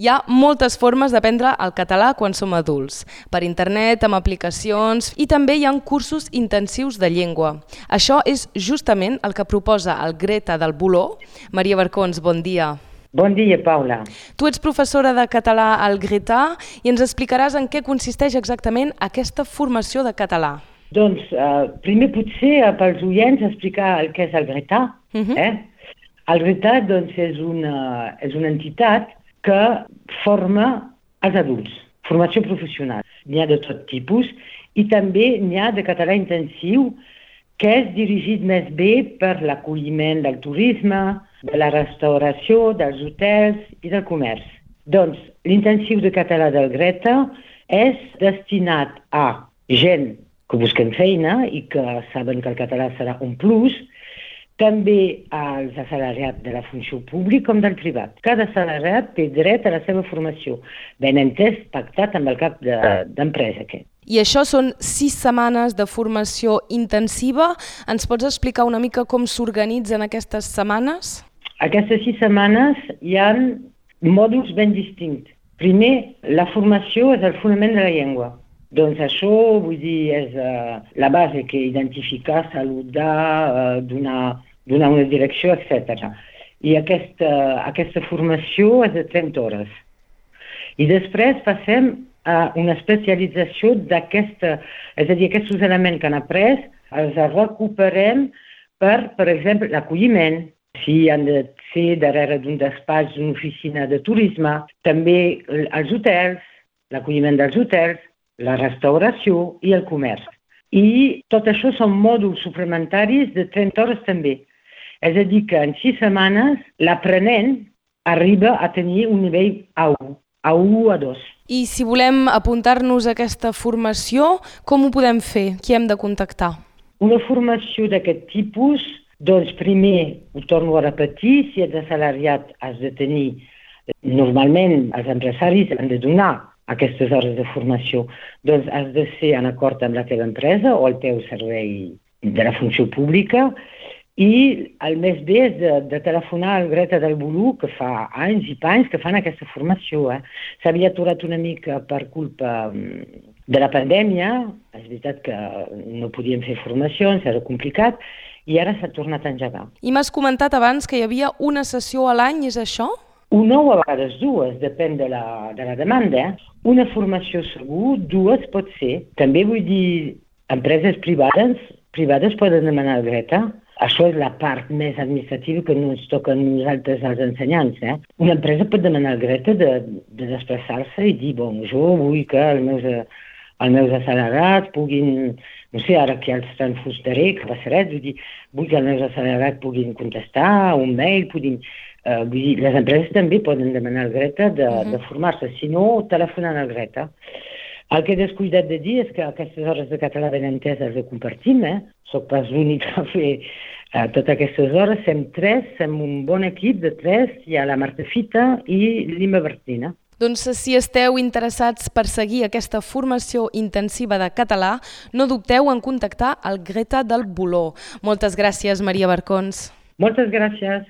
Hi ha moltes formes d'aprendre el català quan som adults, per internet, amb aplicacions i també hi ha cursos intensius de llengua. Això és justament el que proposa el Greta del Boló. Maria Barcons, bon dia. Bon dia, Paula. Tu ets professora de català al Greta i ens explicaràs en què consisteix exactament aquesta formació de català. Doncs, uh, primer potser uh, pels oients explicar el que és el Greta. Uh -huh. eh? El Greta doncs, és, una, és una entitat que forma els adults, formació professional. N'hi ha de tot tipus i també n'hi ha de català intensiu que és dirigit més bé per l'acolliment del turisme, de la restauració, dels hotels i del comerç. Doncs l'intensiu de català del Greta és destinat a gent que busquen feina i que saben que el català serà un plus, també als assalariats de la funció pública com del privat. Cada assalariat té dret a la seva formació, ben entès, pactat amb el cap d'empresa. De, I això són sis setmanes de formació intensiva. Ens pots explicar una mica com s'organitzen aquestes setmanes? Aquestes sis setmanes hi ha mòduls ben distints. Primer, la formació és el fonament de la llengua. Doncs això, vull dir, és uh, la base que identificar, saludar, uh, donar donar una direcció, etc. I aquesta, aquesta formació és de 30 hores. I després passem a una especialització d'aquesta, és a dir, aquests elements que han après els recuperem per, per exemple, l'acolliment, si han de ser darrere d'un despatx d'una oficina de turisme, també els hotels, l'acolliment dels hotels, la restauració i el comerç. I tot això són mòduls suplementaris de 30 hores també. És a dir, que en sis setmanes l'aprenent arriba a tenir un nivell A1, A1 o A2. I si volem apuntar-nos a aquesta formació, com ho podem fer? Qui hem de contactar? Una formació d'aquest tipus, doncs primer, ho torno a repetir, si ets assalariat has de tenir, normalment els empresaris han de donar aquestes hores de formació, doncs has de ser en acord amb la teva empresa o el teu servei de la funció pública i el més bé és de, de telefonar al Greta del Bolú, que fa anys i panys que fan aquesta formació. Eh? S'havia aturat una mica per culpa mm, de la pandèmia, és veritat que no podíem fer formacions, era complicat, i ara s'ha tornat a engegar. I m'has comentat abans que hi havia una sessió a l'any, és això? Una o a vegades dues, depèn de la, de la demanda. Eh? Una formació segur, dues pot ser. També vull dir, empreses privades, privades poden demanar el Greta, això és la part més administrativa que no ens toca a nosaltres els ensenyants. Eh? Una empresa pot demanar al Greta de, de desplaçar-se i dir, bon, jo vull que els meus, els meus assalariats puguin, no sé, ara que els transfustaré, que passarà, vull dir, vull que els meus assalariats puguin contestar un mail, puguin, eh, vull dir, les empreses també poden demanar al Greta de, uh -huh. de formar-se, si no, telefonant al Greta. El que he descuidat de dir és que aquestes hores de català ben enteses les compartim, eh? Soc pas l'únic a fer eh, totes aquestes hores, sem tres, sem un bon equip de tres, hi ha la Marta Fita i l'Ima Bertina. Doncs si esteu interessats per seguir aquesta formació intensiva de català, no dubteu en contactar el Greta del Boló. Moltes gràcies, Maria Barcons. Moltes gràcies.